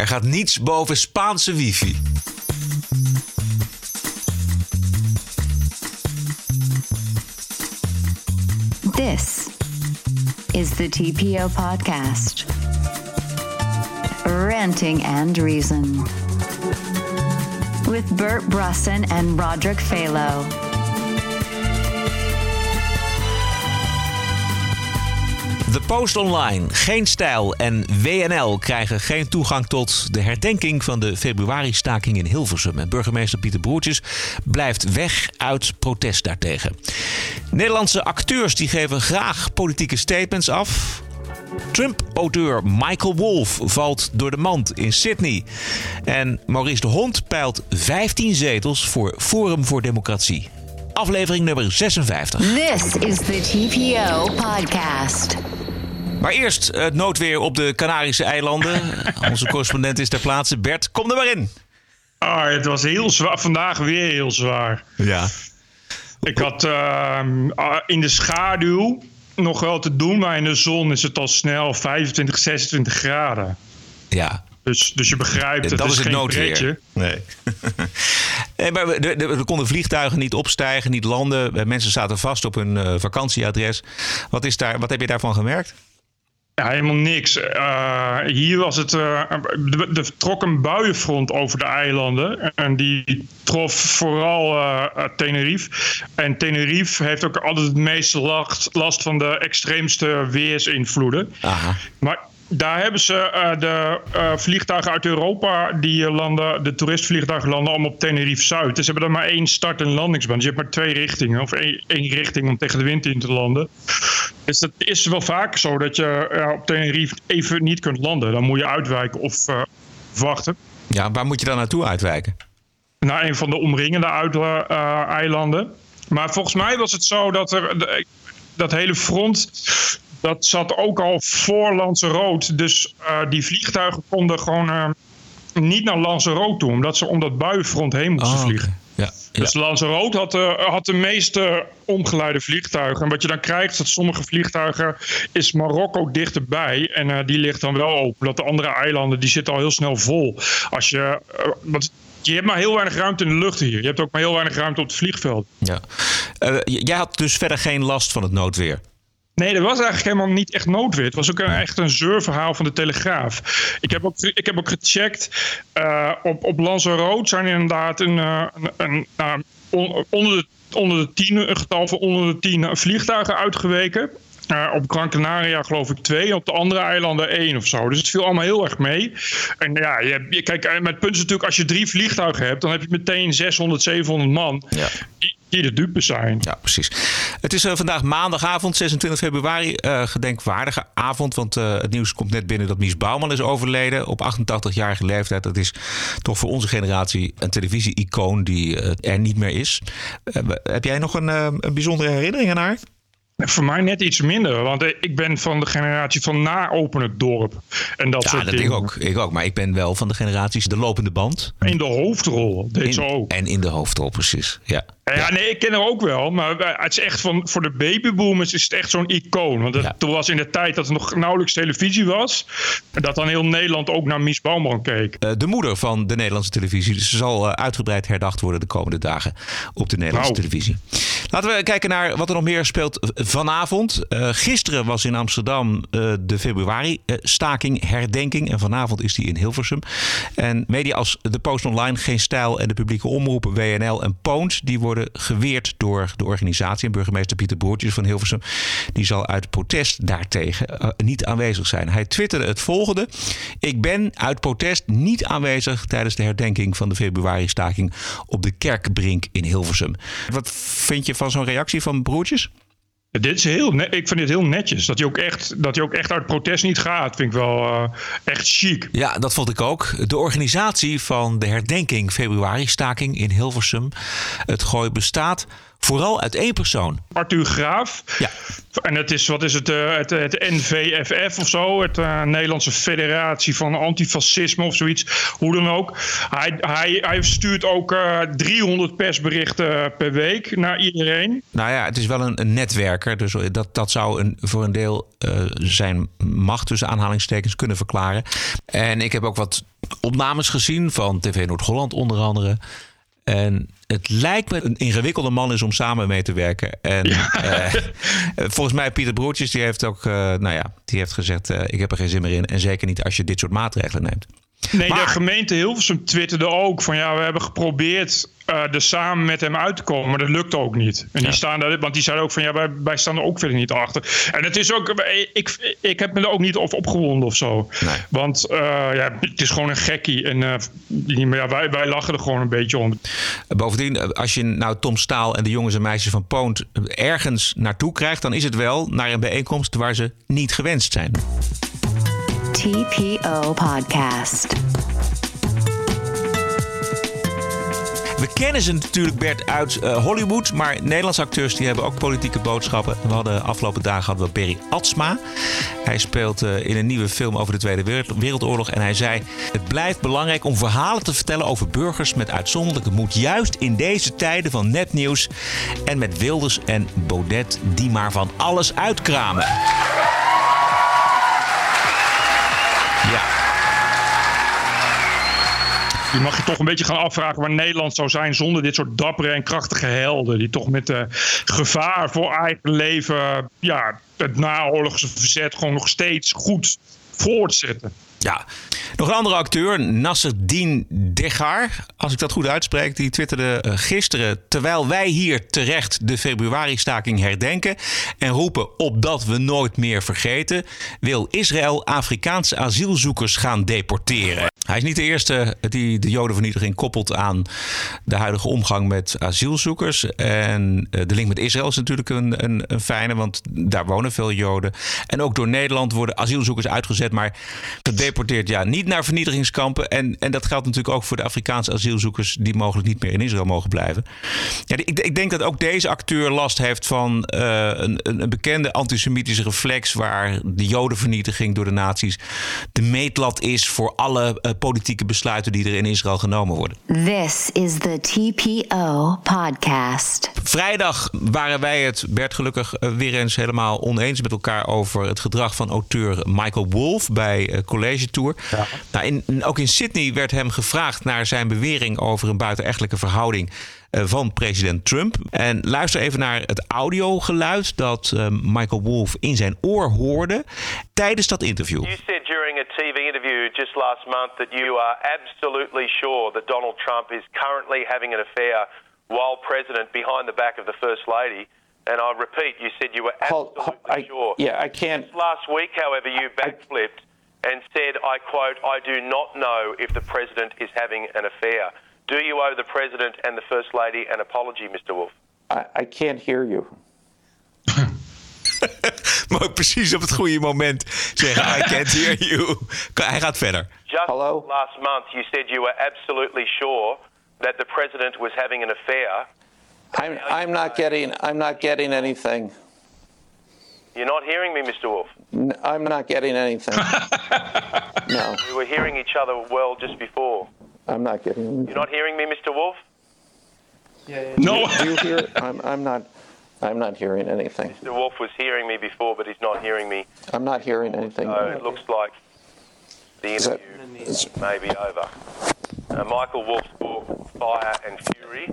Er gaat niets boven Spaanse wifi. This is the TPO podcast. Ranting and Reason. With Bert Brusson and Roderick Phalo. De Post Online, Geen Stijl en WNL krijgen geen toegang tot de herdenking van de februari-staking in Hilversum. En burgemeester Pieter Broertjes blijft weg uit protest daartegen. Nederlandse acteurs die geven graag politieke statements af. Trump-auteur Michael Wolff valt door de mand in Sydney. En Maurice de Hond peilt 15 zetels voor Forum voor Democratie. Aflevering nummer 56. This is the TPO podcast. Maar eerst het noodweer op de Canarische eilanden. Onze correspondent is ter plaatse. Bert, kom er maar in. Ah, het was heel zwaar. Vandaag weer heel zwaar. Ja. Ik had ehm, ah, in de schaduw nog wel te doen, maar in de zon is het al snel 25, 26 graden. Ja. Dus, dus je begrijpt, het dat is, het geen noodweer. pretje. Nee. nee maar we- de- de- er konden vliegtuigen niet opstijgen, niet landen. Eh, Mensen zaten vast op hun eh, vakantieadres. Wat, is daar, wat heb je daarvan gemerkt? Ja, helemaal niks. Eh, hier was het. eh, er trok een buienfront over de eilanden. En die trof vooral eh, Tenerife. En Tenerife heeft ook altijd het meeste last, last van de extreemste weersinvloeden. Aha. Maar daar hebben ze eh, de eh, vliegtuigen uit Europa, die eh, landen, de toeristvliegtuigen landen allemaal op Tenerife Zuid. Dus ze hebben er maar één start- en landingsbaan. Dus je hebt maar twee richtingen, of één, één richting om tegen de wind in te landen. Dus dat is wel vaak zo dat je op Tenerife even niet kunt landen. Dan moet je uitwijken of wachten. Ja, waar moet je dan naartoe uitwijken? naar een van de omringende uit- eilanden. Maar volgens mij was het zo dat er de- dat hele front. Dat zat ook al voor Lanzarote. Dus eh, die vliegtuigen konden gewoon eh, niet naar Lanzarote toe. Omdat ze om dat buienfront heen moesten Oh, vliegen. Ja, ja. Dus Lanzarote had, de- had de meeste omgeleide vliegtuigen. En wat je dan krijgt, is dat sommige vliegtuigen is Marokko dichterbij. En eh, die ligt dan wel open. Dat de andere eilanden, die zitten al heel snel vol. Als je, eh, want je hebt maar heel weinig ruimte in de lucht hier. Je hebt ook maar heel weinig ruimte op het vliegveld. ja. Eh, jij had dus verder geen last van het noodweer. Nee, dat was eigenlijk helemaal niet echt noodweer. Het was ook een, echt een zeurverhaal van de Telegraaf. Ik heb ook, ik heb ook gecheckt. eh, op, op Lanzarote zijn inderdaad een, eh, een, een, nou, on- onder, de, onder de tien, een getal van onder de tien vliegtuigen uitgeweken. Eh, op Gran Canaria geloof ik twee, op de andere eilanden één of zo. Dus het viel allemaal heel erg mee. En ja, je, kijk, eh, met het punt is natuurlijk, als je drie vliegtuigen hebt, dan heb je meteen 600, 700 man Ja. die, die de dupe zijn. Ja, precies. Het is eh, vandaag maandagavond, 26 februari. eh, gedenkwaardige avond, want eh, het nieuws komt net binnen dat Mies Bouwman is overleden op 88-jarige leeftijd. Dat is toch voor onze generatie een televisie-icoon die er niet meer is. Heb jij nog een, een bijzondere herinnering aan haar? Voor mij net iets minder, want ik ben van de generatie van na open het dorp. En dat Ja, soort dat dingen. ik ook. Ik ook. Maar ik ben wel van de generaties de lopende band. In de hoofdrol, deed In- ze ook. En in de hoofdrol, precies. Ja. Ja, nee, ik ken haar ook wel, maar het is echt van, voor de babyboomers is het echt zo'n icoon. Want het, Ja. toen was in de tijd dat er nog nauwelijks televisie was, en dat dan heel Nederland ook naar Mies Bouwman keek. Eh, de moeder van de Nederlandse televisie. Dus ze zal eh, uitgebreid herdacht worden de komende dagen op de Nederlandse Nou. televisie. Laten we kijken naar wat er nog meer speelt vanavond. Eh, gisteren was in Amsterdam de februari-staking, herdenking. En vanavond is die in Hilversum. En media als de Post Online, Geen Stijl en de publieke omroepen WNL en Poont... die worden geweerd door de organisatie. En burgemeester Pieter Broertjes van Hilversum... die zal uit protest daartegen eh, niet aanwezig zijn. Hij twitterde het volgende. Ik ben uit protest niet aanwezig tijdens de herdenking van de februari-staking... op de Kerkbrink in Hilversum. Wat vind je van zo'n reactie van Broertjes? Dit is heel, ik vind dit heel netjes. Dat hij ook echt, dat hij ook echt uit protest niet gaat, vind ik wel eh, echt chic. Ja, dat vond ik ook. De organisatie van de herdenking februari-staking in Hilversum, het Gooi, bestaat vooral uit één persoon. Arthur Graaf. Ja. En het is, wat is het, eh, het, het NVFF of zo, het eh, Nederlandse Federatie van Antifascisme of zoiets, hoe dan ook. Hij, hij, hij stuurt ook eh 300 persberichten per week naar iedereen. Nou ja, het is wel een, een netwerker. Dus dat, dat zou een, voor een deel zijn macht tussen aanhalingstekens kunnen verklaren. En ik heb ook wat opnames gezien van TV Noord-Holland onder andere. En het lijkt me een ingewikkelde man is om samen mee te werken. En eh, volgens mij Pieter Broertjes, die heeft ook, uh, nou ja, die heeft gezegd: uh, ik heb er geen zin meer in. En zeker niet als je dit soort maatregelen neemt. Nee, maar, de gemeente Hilversum twitterde ook van ja, we hebben geprobeerd uh, er samen met hem uit te komen, maar dat lukt ook niet. En die staan daar, want die zeiden ook van ja, wij, wij staan er ook verder niet achter. En het is ook, ik, ik heb me er ook niet op opgewonden of zo. Nee. Want uh, ja, het is gewoon een gekkie. En uh, ja, wij, wij lachen er gewoon een beetje om. Bovendien, als je nou Tom Staal en de jongens en meisjes van Poont ergens naartoe krijgt, dan is het wel naar een bijeenkomst waar ze niet gewenst zijn. TPO Podcast. We kennen ze natuurlijk, Bert, uit uh, Hollywood. Maar Nederlandse acteurs die hebben ook politieke boodschappen. We hadden afgelopen dagen hadden we Berry Atsma. Hij speelt uh, in een nieuwe film over de Tweede Wereldoorlog. En hij zei: Het blijft belangrijk om verhalen te vertellen over burgers met uitzonderlijke moed. Juist in deze tijden van nepnieuws. En met Wilders en Baudet die maar van alles uitkramen. Je mag je toch een beetje gaan afvragen waar Nederland zou zijn zonder dit soort dappere en krachtige helden. Die toch met uh, gevaar voor eigen leven ja, het naoorlogse verzet gewoon nog steeds goed voortzetten. Ja, nog een andere acteur, Nasreddin Degar, als ik dat goed uitspreek, die twitterde eh, gisteren terwijl wij hier terecht de februari-staking herdenken en roepen opdat we nooit meer vergeten, wil Israël Afrikaanse asielzoekers gaan deporteren. Hij is niet de eerste die de Jodenvernietiging koppelt aan de huidige omgang met asielzoekers. En eh, de link met Israël is natuurlijk een, een, een fijne, want daar wonen veel Joden. En ook door Nederland worden asielzoekers uitgezet, maar gedeporteerd ja, niet naar vernietigingskampen. En, en dat geldt natuurlijk ook voor de Afrikaanse asielzoekers die mogelijk niet meer in Israël mogen blijven. Ja, ik, ik denk dat ook deze acteur last heeft van uh, een, een bekende antisemitische reflex waar de Jodenvernietiging door de nazi's de meetlat is voor alle uh, politieke besluiten die er in Israël genomen worden. This is the TPO podcast. Vrijdag waren wij het, Bert, gelukkig weer eens helemaal oneens met elkaar over het gedrag van auteur Michael Wolff bij uh, College Tour. Ja. Nou, in, ook in Sydney werd hem gevraagd naar zijn bewering over een buitenechtelijke verhouding uh, van president Trump. En luister even naar het audiogeluid dat uh, Michael Wolff in zijn oor hoorde tijdens dat interview. You said during a TV interview just last month that you are absolutely sure that Donald Trump is currently having an affair while president behind the back of the first lady. And I repeat, you said you were absolutely hold, hold, I, sure. Yeah, I can't. Last week, however, you backflipped I, and said, I quote, I do not know if the president is having an affair. Do you owe the president and the first lady an apology, Mr. Wolf? I, I can't hear you. maar ook precies op het goede moment zeggen: I can't hear you. Hij gaat verder. Just Hello? last month, you said you were absolutely sure that the president was having an affair. I'm, I'm not getting. I'm not getting anything. You're not hearing me, Mr. Wolf. N- I'm not getting anything. no, We were hearing each other well just before. I'm not getting anything. You're not hearing me, Mr. Wolf. Yeah. No. Do you hear? I'm, I'm not. I'm not hearing anything. Mr. Wolf was hearing me before, but he's not hearing me. I'm not hearing anything. So it looks like the Is interview is- may be over. Uh, Michael Wolf's book, Fire and Fury,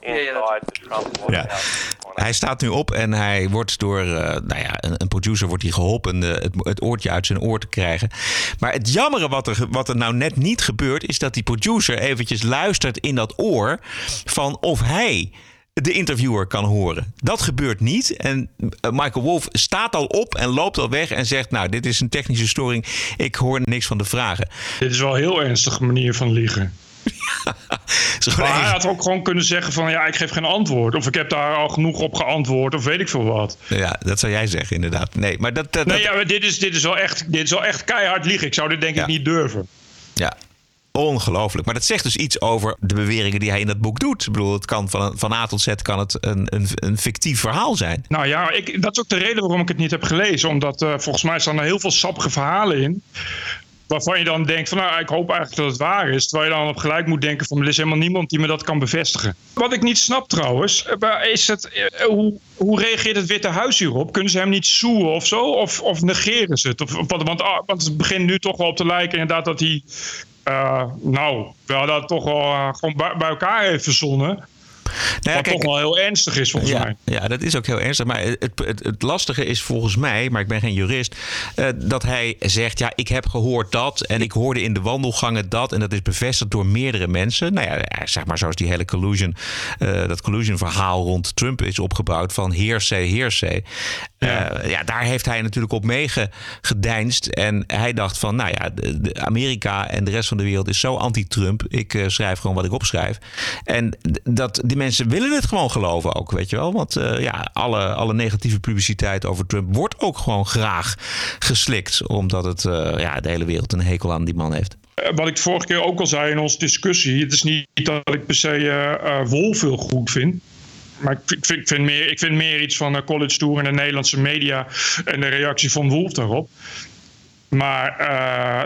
inside the Trump White Ja. House. Hij staat nu op en hij wordt door uh, nou ja, een, een, producer wordt hij geholpen uh, het, het, oortje uit zijn oor te krijgen. Maar het jammere wat er, wat er nou net niet gebeurt, is dat die producer eventjes luistert in dat oor van of hij de interviewer kan horen. Dat gebeurt niet. En uh, Michael Wolff staat al op en loopt al weg en zegt: Nou, dit is een technische storing. Ik hoor niks van de vragen. Dit is wel een heel ernstige manier van liegen. maar hij had ook gewoon kunnen zeggen van ja, ik geef geen antwoord. Of ik heb daar al genoeg op geantwoord of weet ik veel wat. Ja, dat zou jij zeggen inderdaad. Nee, maar dat... dat nee, ja, maar dit, is, dit, is wel echt, dit is wel echt keihard liegen. Ik zou dit denk ja. ik niet durven. Ja, Ongelooflijk. Maar dat zegt dus iets over de beweringen die hij in dat boek doet. Ik bedoel, het kan van, van A tot Z kan het een, een, een fictief verhaal zijn. Nou ja, ik, dat is ook de reden waarom ik het niet heb gelezen. Omdat uh, volgens mij staan er heel veel sappige verhalen in. Waarvan je dan denkt van nou, ik hoop eigenlijk dat het waar is. Terwijl je dan op gelijk moet denken van er is helemaal niemand die me dat kan bevestigen. Wat ik niet snap trouwens, is het, hoe, hoe reageert het Witte Huis hierop? Kunnen ze hem niet soeën of zo? Of, of negeren ze het? Of, want, want, want het begint nu toch wel op te lijken inderdaad dat hij nou, we hadden dat toch wel gewoon bij, bij elkaar even verzonnen. Nou Wat toch wel heel ernstig is volgens mij. Ja, dat is ook heel ernstig. Maar het, het, het, lastige is volgens mij, maar ik ben geen jurist, uh, dat hij zegt: ja, ik heb gehoord dat en ik hoorde in de wandelgangen dat en dat is bevestigd door meerdere mensen. Nou ja, zeg maar zoals die hele collusion, uh, dat collusion verhaal rond Trump is opgebouwd van heersay, heersay. Ja. Uh, ja, daar heeft hij natuurlijk op meegedeinst. En hij dacht van, nou ja, de, Amerika en de rest van de wereld is zo anti-Trump. Ik schrijf gewoon wat ik opschrijf. En dat die mensen willen het gewoon geloven ook, weet je wel. Want uh, ja, alle, alle negatieve publiciteit over Trump wordt ook gewoon graag geslikt. Omdat het uh, ja, de hele wereld een hekel aan die man heeft. Eh, wat ik vorige keer ook al zei in onze discussie. Het is niet dat ik per se uh, Wolf heel goed vind. Maar ik vind, ik, vind meer, ik vind meer iets van de College Tour en de Nederlandse media en de reactie van Wolf daarop. Maar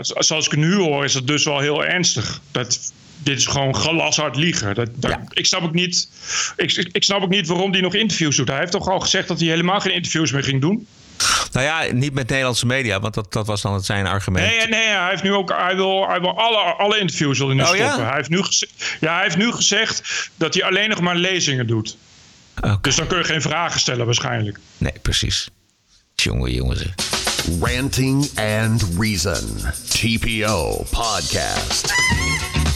zoals ik nu hoor, is het dus wel heel ernstig. Dat dit is gewoon glashard liegen. Dat, dat Ik snap ook niet. Ik, ik snap ook niet waarom hij nog interviews doet. Hij heeft toch al gezegd dat hij helemaal geen interviews meer ging doen. Nou ja, niet met Nederlandse media, want dat, dat was dan het zijn argument. Nee, nee, hij heeft nu ook hij wil, hij wil alle, alle interviews wil hij nu oh, stoppen. Ja? Hij, heeft nu ja, hij heeft nu gezegd dat hij alleen nog maar lezingen doet. Okay. Dus dan kun je geen vragen stellen waarschijnlijk. Nee, precies. Jongen, jongens. Ranting and Reason. TPO Podcast.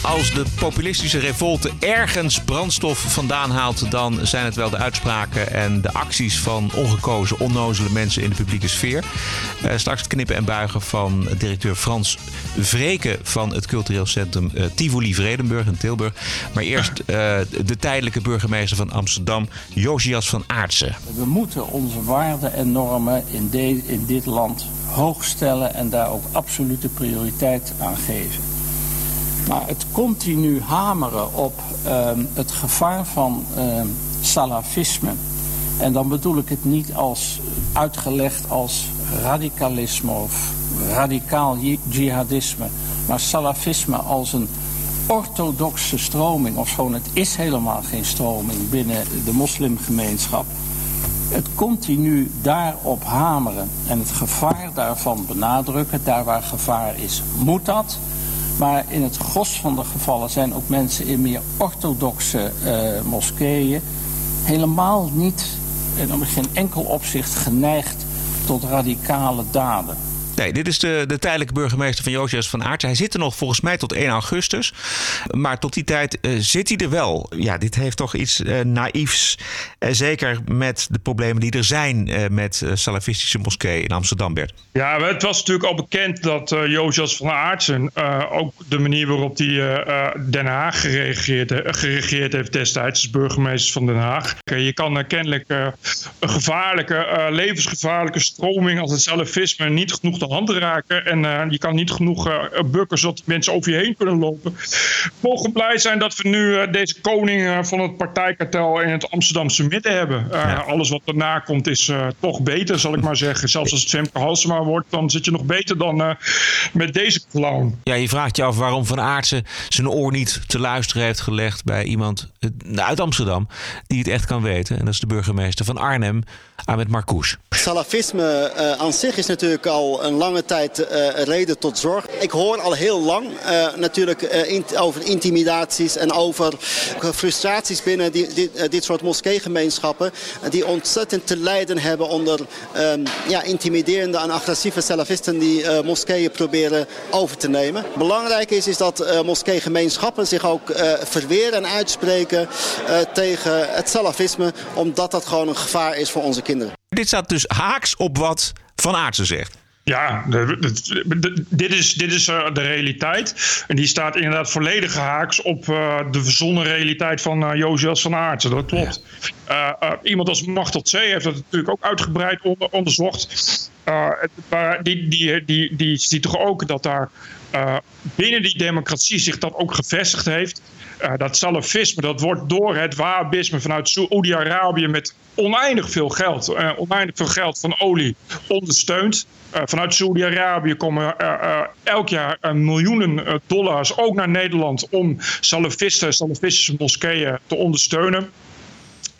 Als de populistische revolte ergens brandstof vandaan haalt, dan zijn het wel de uitspraken en de acties van ongekozen, onnozele mensen in de publieke sfeer. Uh, straks het knippen en buigen van directeur Frans Vreken van het cultureel centrum uh, Tivoli Vredenburg in Tilburg. Maar eerst uh, de tijdelijke burgemeester van Amsterdam, Josias van Aartsen. We moeten onze waarden en normen in, in dit land hoog stellen en daar ook absolute prioriteit aan geven. Maar het continu hameren op uh, het gevaar van uh, salafisme. En dan bedoel ik het niet als uitgelegd als radicalisme of radicaal jihadisme. Maar salafisme als een orthodoxe stroming. Of gewoon het is helemaal geen stroming binnen de moslimgemeenschap. Het continu daarop hameren en het gevaar daarvan benadrukken. Daar waar gevaar is, moet dat. Maar in het gros van de gevallen zijn ook mensen in meer orthodoxe uh, moskeeën helemaal niet en in geen enkel opzicht geneigd tot radicale daden. Nee, dit is de, de tijdelijke burgemeester van Josias van Aert. Hij zit er nog volgens mij tot 1 augustus. Maar tot die tijd uh, zit hij er wel. Ja, dit heeft toch iets uh, naïefs. Uh, zeker met de problemen die er zijn met salafistische moskeeën in Amsterdam, Bert. Ja, het was natuurlijk al bekend dat Josias van Aartsen... ook de manier waarop hij Den Haag geregeerd heeft destijds... als burgemeester van Den Haag. je kan kennelijk een gevaarlijke, levensgevaarlijke stroming... als het salafisme niet genoeg hand raken. En uh, je kan niet genoeg uh, bukken zodat mensen over je heen kunnen lopen. Mogen blij zijn dat we nu uh, deze koning van het partijkartel in het Amsterdamse midden hebben. Ja. Alles wat erna komt is toch beter, zal ik maar zeggen. Zelfs als het Femke Halsema wordt, dan zit je nog beter dan met deze clown. Ja, je vraagt je af waarom Van Aartsen zijn oor niet te luisteren heeft gelegd bij iemand uit Amsterdam die het echt kan weten. En dat is de burgemeester van Arnhem, Ahmed Marcouch. Salafisme aan zich is natuurlijk al een lange tijd uh, reden tot zorg. Ik hoor al heel lang uh, natuurlijk over intimidaties en over frustraties binnen die, dit, dit soort moskeegemeenschappen. die ontzettend te lijden hebben onder um, ja, intimiderende en agressieve salafisten die moskeeën proberen over te nemen. Belangrijk is, is dat moskeegemeenschappen zich ook verweren en uitspreken tegen het salafisme. Omdat dat gewoon een gevaar is voor onze kinderen. Dit staat dus haaks op wat Van Aartsen zegt. Ja, dit is, dit is eh, de realiteit. En die staat inderdaad volledig haaks op uh, de verzonnen realiteit van uh, Josias van Aartsen. Dat klopt. Ja. Uh, iemand als Machtel C heeft dat natuurlijk ook uitgebreid onder, onderzocht. die, die, die, die ziet toch ook dat daar binnen die democratie zich dat ook gevestigd heeft. Dat salafisme, dat wordt door het wahhabisme vanuit Saoedi-Arabië met oneindig veel geld, oneindig veel geld van olie ondersteund. Uh, vanuit Saudi-Arabië komen elk jaar miljoenen dollars ook naar Nederland om salafisten, salafistische moskeeën te ondersteunen.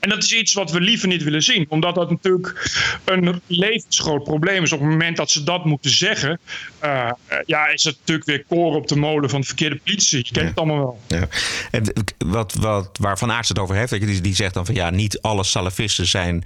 En dat is iets wat we liever niet willen zien, omdat dat natuurlijk een levensgroot probleem is. Op het moment dat ze dat moeten zeggen, uh, ja, is het natuurlijk weer koren op de molen van de verkeerde politie. Je kent het allemaal wel. Ja. En wat, wat, waar Van Aert het over heeft, die, die zegt dan van ja, niet alle salafisten zijn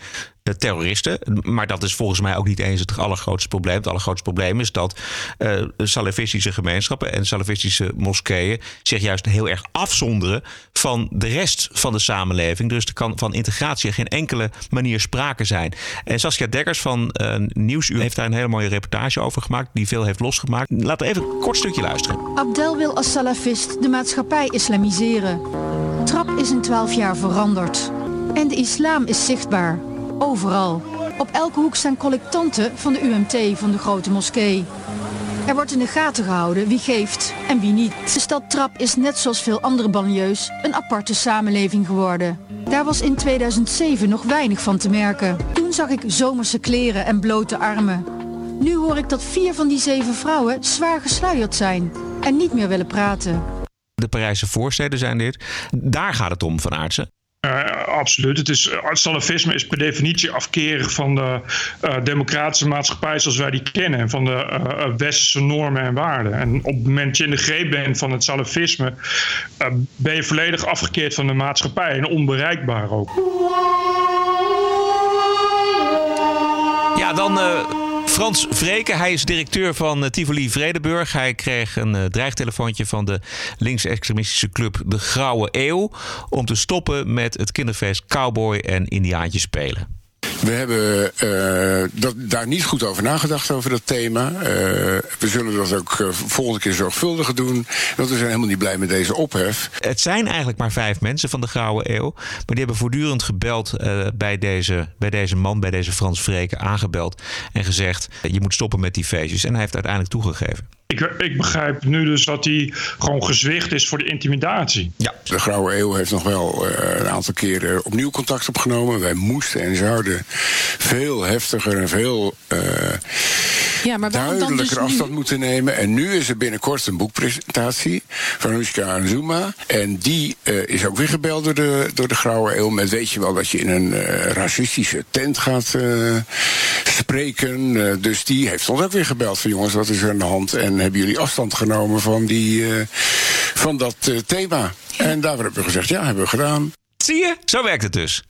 terroristen. Maar dat is volgens mij ook niet eens het allergrootste probleem. Het allergrootste probleem is dat uh, salafistische gemeenschappen en salafistische moskeeën zich juist heel erg afzonderen van de rest van de samenleving. Dus er kan van integratie geen enkele manier sprake zijn. En Saskia Dekkers van uh, Nieuwsuur heeft daar een hele mooie reportage over gemaakt, die veel heeft losgemaakt. Laten we even een kort stukje luisteren. Abdel wil als salafist de maatschappij islamiseren. Trap is in twaalf jaar veranderd. En de islam is zichtbaar. Overal. Op elke hoek staan collectanten van de UMT van de grote moskee. Er wordt in de gaten gehouden wie geeft en wie niet. De stad Trap is net zoals veel andere banlieues een aparte samenleving geworden. Daar was in 2007 nog weinig van te merken. Toen zag ik zomerse kleren en blote armen. Nu hoor ik dat vier van die zeven vrouwen zwaar gesluierd zijn en niet meer willen praten. De Parijse voorsteden zijn dit. Daar gaat het om, Van Aartsen. Uh, absoluut. Het, is, het salafisme is per definitie afkerig van de uh, democratische maatschappij zoals wij die kennen. En van de westerse normen en waarden. En op het moment dat je in de greep bent van het salafisme, ben je volledig afgekeerd van de maatschappij en onbereikbaar ook. Ja, dan Frans Vreken, hij is directeur van eh, Tivoli Vredeburg. Hij kreeg een uh, dreigtelefoontje van de linksextremistische club De Grauwe Eeuw... om te stoppen met het kinderfeest Cowboy en Indiaantje spelen. We hebben uh, dat, daar niet goed over nagedacht, over dat thema. Uh, we zullen dat ook uh, volgende keer zorgvuldiger doen. Want we zijn helemaal niet blij met deze ophef. Het zijn eigenlijk maar vijf mensen van de Grauwe Eeuw. Maar die hebben voortdurend gebeld bij, deze, bij deze man, bij deze Frans Vreken, aangebeld. En gezegd, je moet stoppen met die feestjes. En hij heeft uiteindelijk toegegeven. Ik, ik, begrijp nu dus dat hij gewoon gezwicht is voor de intimidatie. Ja, de Grauwe Eeuw heeft nog wel uh, een aantal keren opnieuw contact opgenomen. Wij moesten en zouden veel heftiger en veel uh, ja, maar duidelijker dus afstand nu? moeten nemen. En nu is er binnenkort een boekpresentatie van Huska Zuma. En die uh, is ook weer gebeld door de, door de Grauwe Eeuw. Met weet je wel dat je in een racistische tent gaat spreken. dus die heeft ons ook weer gebeld van jongens, wat is er aan de hand? En hebben jullie afstand genomen van, die, uh, van dat uh, thema? En daar hebben we gezegd, ja, hebben we gedaan. Zie je? Zo werkt het dus.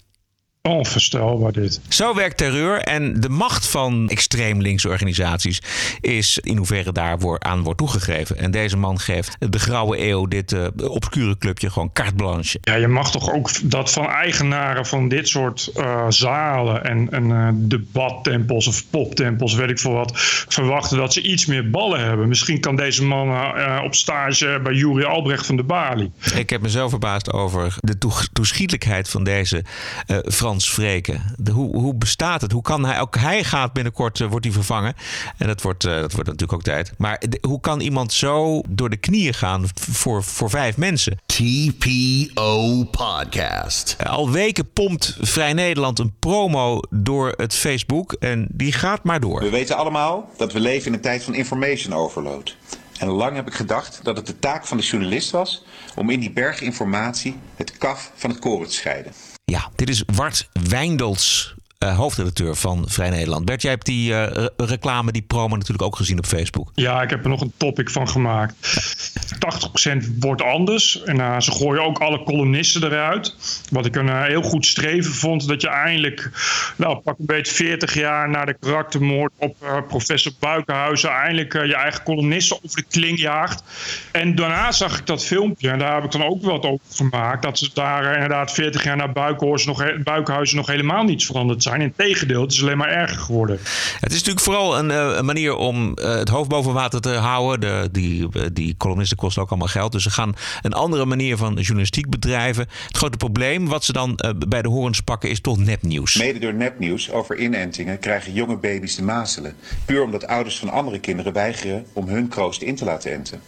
Onvoorstelbaar dit. Zo werkt terreur en de macht van extreem linkse organisaties is in hoeverre daar aan wordt toegegeven. En deze man geeft de grauwe eeuw, dit uh, obscure clubje, gewoon carte blanche. Ja, je mag toch ook dat van eigenaren van dit soort uh, zalen en, en uh, debattempels of poptempels, weet ik veel wat, verwachten dat ze iets meer ballen hebben. Misschien kan deze man op stage bij Juri Albrecht van de Bali. Ik heb me zo verbaasd over de toeschietelijkheid van deze Frans Frans Vreken. De, hoe, hoe bestaat het? Hoe kan hij? Ook hij gaat binnenkort, uh, wordt hij vervangen. En dat wordt, uh, dat wordt natuurlijk ook tijd. Maar de, hoe kan iemand zo door de knieën gaan voor, voor vijf mensen? TPO Podcast. Al weken pompt Vrij Nederland een promo door het Facebook. En die gaat maar door. We weten allemaal dat we leven in een tijd van information overload. En lang heb ik gedacht dat het de taak van de journalist was om in die berg informatie het kaf van het koren te scheiden. Ja, dit is Wart Wijndels, uh, hoofdredacteur van Vrij Nederland. Bert, jij hebt die uh, reclame, die promo natuurlijk ook gezien op Facebook. Ja, ik heb er nog een topic van gemaakt. 80% wordt anders. En uh, ze gooien ook alle columnisten eruit. Wat ik een heel goed streven vond. Dat je eindelijk, nou pak een beetje 40 jaar na de karaktermoord op professor Buikenhuizen. Eindelijk je eigen columnisten over de kling jaagt. En daarna zag ik dat filmpje. En daar heb ik dan ook wat over gemaakt. Dat ze daar inderdaad 40 jaar na nog, Buikenhuizen nog helemaal niets veranderd zijn zijn. Integendeel, het is alleen maar erger geworden. Het is natuurlijk vooral een, een manier om uh, het hoofd boven water te houden. De, die, die columnisten kosten ook allemaal geld. Dus ze gaan een andere manier van journalistiek bedrijven. Het grote probleem wat ze dan bij de horens pakken is toch nepnieuws. Mede door nepnieuws over inentingen krijgen jonge baby's de mazelen. Puur omdat ouders van andere kinderen weigeren om hun kroost in te laten enten.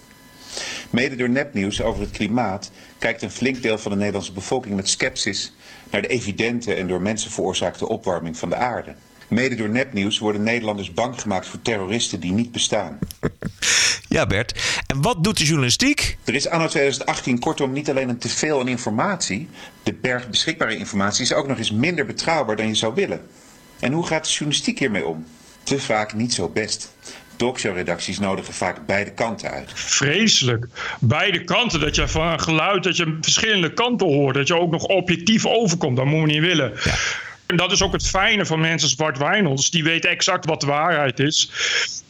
Mede door nepnieuws over het klimaat kijkt een flink deel van de Nederlandse bevolking met sceptisch naar de evidente en door mensen veroorzaakte opwarming van de aarde. Mede door nepnieuws worden Nederlanders bang gemaakt voor terroristen die niet bestaan. Ja, Bert. En wat doet de journalistiek? Er is anno 2018 kortom niet alleen een teveel aan informatie. De berg beschikbare informatie is ook nog eens minder betrouwbaar dan je zou willen. En hoe gaat de journalistiek hiermee om? Te vaak niet zo best. Talkshow-redacties nodigen vaak beide kanten uit. Vreselijk. Beide kanten. Dat je van een geluid dat je verschillende kanten hoort. Dat je ook nog objectief overkomt. Dat moeten we niet willen. Ja. En dat is ook het fijne van mensen als Bart Wijnolds. Die weten exact wat de waarheid is.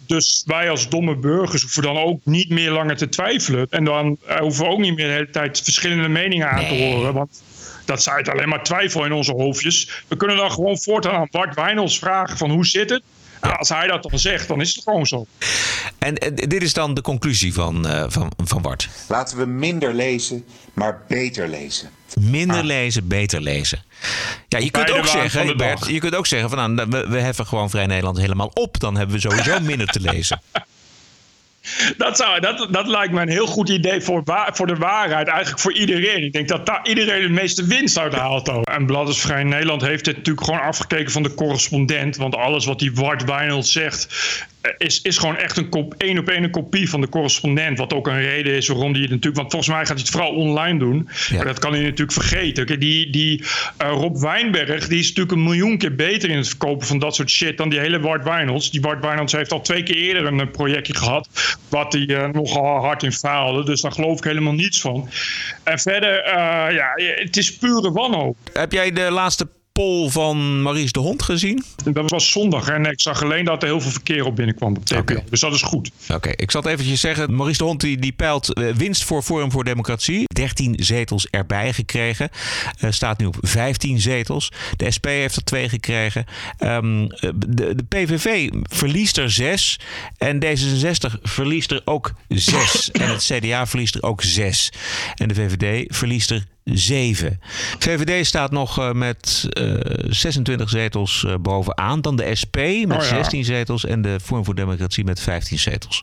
Dus wij als domme burgers hoeven dan ook niet meer langer te twijfelen. En dan eh, hoeven we ook niet meer de hele tijd verschillende meningen aan te horen. Want dat zaait alleen maar twijfel in onze hoofdjes. We kunnen dan gewoon voortaan aan Bart Wijnolds vragen van hoe zit het? Nou, als hij dat dan zegt, dan is het gewoon zo. En, dit is dan de conclusie van, uh, van, van Bart. Laten we minder lezen, maar beter lezen. Minder ah. lezen, beter lezen. Ja, je kunt ook zeggen, Bert, je kunt ook zeggen van nou, we, we heffen gewoon Vrij Nederland helemaal op. Dan hebben we sowieso minder te lezen. Dat, dat, dat lijkt me een heel goed idee voor, voor de waarheid. Eigenlijk voor iedereen. Ik denk dat daar iedereen het meeste winst uit haalt. Ook. En Blad Vrij Nederland heeft dit natuurlijk gewoon afgekeken van de correspondent. Want alles wat die Wart Wijnald zegt is, is gewoon echt een kop, één op één een kopie van de correspondent. Wat ook een reden is waarom hij het natuurlijk. Want volgens mij gaat hij het vooral online doen. Maar dat kan hij natuurlijk vergeten. Die, die uh, Rob Wijnberg die is natuurlijk een miljoen keer beter in het verkopen van dat soort shit dan die hele Bart Wijnolds. Die Bart Wijnolds heeft al twee keer eerder een projectje gehad. Wat hij uh, nogal hard in faalde. Dus daar geloof ik helemaal niets van. En verder, uh, ja, het is pure wanhoop. Heb jij de laatste poll van Maurice de Hond gezien? Dat was zondag en ik zag alleen dat er heel veel verkeer op binnenkwam op TPO. Dus dat is goed. Oké, ik zal het eventjes zeggen. Maurice de Hond die, die peilt eh, winst voor Forum voor Democratie. 13 zetels erbij gekregen. Uh, staat nu op 15 zetels. De SP heeft er twee gekregen. Um, de, de, PVV verliest er zes. En D66 verliest er ook zes. en het CDA verliest er ook zes. En de VVD verliest er 7. VVD staat nog uh, met uh, 26 zetels uh, bovenaan. Dan de SP met oh, ja. 16 zetels en de Vorm voor Democratie met 15 zetels.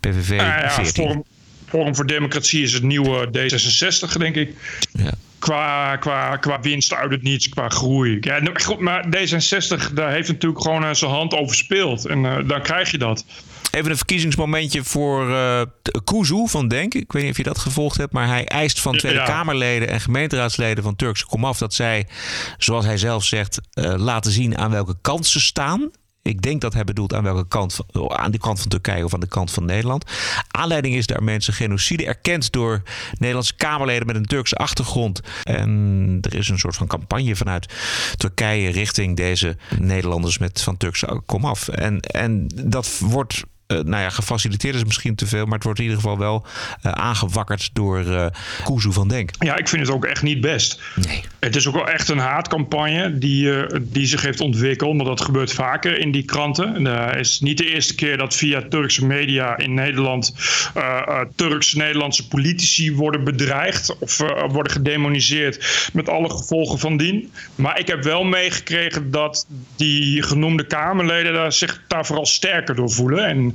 PVV uh, ja, 14. Vorm, Vorm, voor Democratie is het nieuwe D66, denk ik. Ja. Qua, qua, qua winst uit het niets, qua groei. Ja, maar D66 daar heeft natuurlijk gewoon zijn hand overspeeld. En dan krijg je dat. Even een verkiezingsmomentje voor uh, Kuzu van Denk. Ik weet niet of je dat gevolgd hebt, maar hij eist van Tweede Kamerleden en gemeenteraadsleden van Turkse Komaf dat zij, zoals hij zelf zegt, uh, laten zien aan welke kant ze staan. Ik denk dat hij bedoelt aan welke kant, aan de kant van Turkije of aan de kant van Nederland. Aanleiding is daar mensen genocide erkend door Nederlandse Kamerleden met een Turkse achtergrond. En er is een soort van campagne vanuit Turkije richting deze Nederlanders met van Turkse komaf. En, en dat wordt nou ja, gefaciliteerd is misschien te veel, maar het wordt in ieder geval wel uh, aangewakkerd door uh, Kuzu van Denk. Ja, ik vind het ook echt niet best. Nee. Het is ook wel echt een haatcampagne die, die zich heeft ontwikkeld, maar dat gebeurt vaker in die kranten. Het is niet de eerste keer dat via Turkse media in Nederland Turks-Nederlandse politici worden bedreigd of worden gedemoniseerd met alle gevolgen van dien. Maar ik heb wel meegekregen dat die genoemde Kamerleden daar zich daar vooral sterker door voelen. En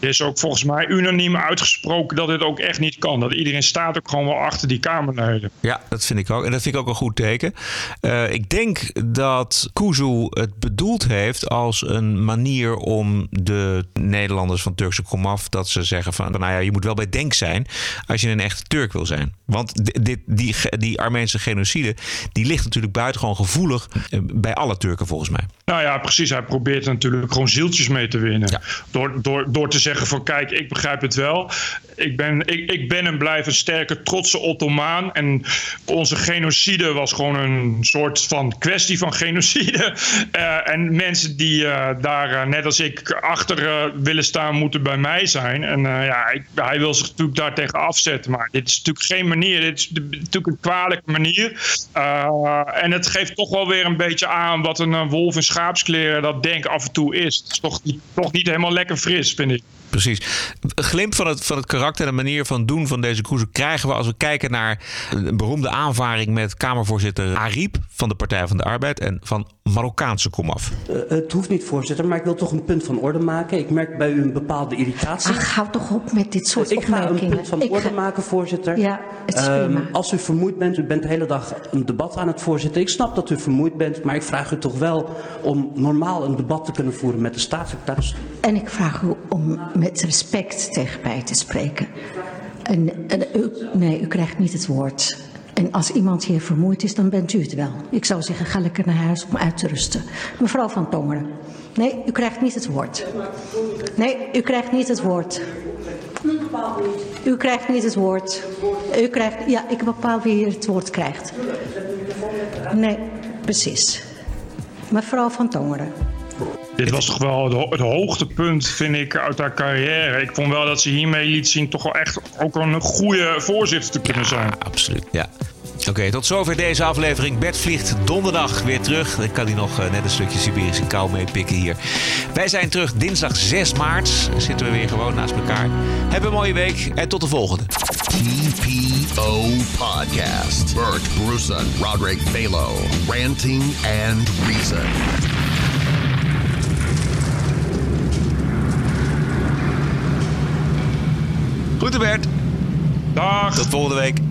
er is ook volgens mij unaniem uitgesproken dat dit ook echt niet kan. Dat iedereen staat ook gewoon wel achter die Kamerleden. Ja, dat vind ik ook. En dat vind ik ook een goed teken. Uh, ik denk dat Kuzu het bedoeld heeft als een manier om de Nederlanders van Turkse komaf... dat ze zeggen van, nou ja, je moet wel bij denk zijn als je een echte Turk wil zijn. Want dit, die, die Armeense genocide, die ligt natuurlijk buitengewoon gevoelig eh, bij alle Turken volgens mij. Nou ja, precies. Hij probeert natuurlijk gewoon zieltjes mee te winnen. Ja. Door, door, door te zeggen van kijk, ik begrijp het wel. Ik ben, ik, ik ben en blijf een sterke, trotse Ottomaan. En onze genocide was gewoon een soort van kwestie van genocide. Uh, en mensen die uh, daar, uh, net als ik, achter willen staan, moeten bij mij zijn. En ja, hij wil zich natuurlijk daartegen afzetten. Maar dit is natuurlijk geen manier. Dit is natuurlijk een kwalijke manier. en het geeft toch wel weer een beetje aan wat een wolf in schaapskleren dat denk af en toe is. Het is toch, toch niet helemaal lekker fris, vind ik. Precies. Een glimp van het, van het karakter en de manier van doen van deze koers krijgen we als we kijken naar een beroemde aanvaring met Kamervoorzitter Ariep van de Partij van de Arbeid en van Marokkaanse komaf. Uh, het hoeft niet, voorzitter, maar ik wil toch een punt van orde maken. Ik merk bij u een bepaalde irritatie. Ach, hou toch op met dit soort ik opmerkingen. Ik ga een punt van orde maken, voorzitter. Ja, het is um, als u vermoeid bent, u bent de hele dag een debat aan het voorzitten. Ik snap dat u vermoeid bent, maar ik vraag u toch wel om normaal een debat te kunnen voeren met de staatssecretaris. En ik vraag u om met respect tegen mij te spreken. Nee, u krijgt niet het woord. En als iemand hier vermoeid is, dan bent u het wel. Ik zou zeggen, ga lekker naar huis om uit te rusten. Mevrouw van Tongeren. Nee, u krijgt niet het woord. Nee, u krijgt niet het woord. U krijgt niet het woord. U krijgt, ja, ik bepaal wie hier het woord krijgt. Nee, precies. Mevrouw van Tongeren. Dit was toch wel het hoogtepunt, vind ik, uit haar carrière. Ik vond wel dat ze hiermee liet zien toch wel echt ook een goede voorzitter te kunnen zijn. absoluut, ja. Oké, tot zover deze aflevering. Bert vliegt donderdag weer terug. Dan kan hij nog uh, net een stukje Siberische kou meepikken hier. Wij zijn terug dinsdag 6 maart. Dan zitten we weer gewoon naast elkaar. Heb een mooie week en tot de volgende. TPO Podcast. Bert Brussen, Roderick Balo. Ranting and Reason. Groeten Bert. Dag. Tot volgende week.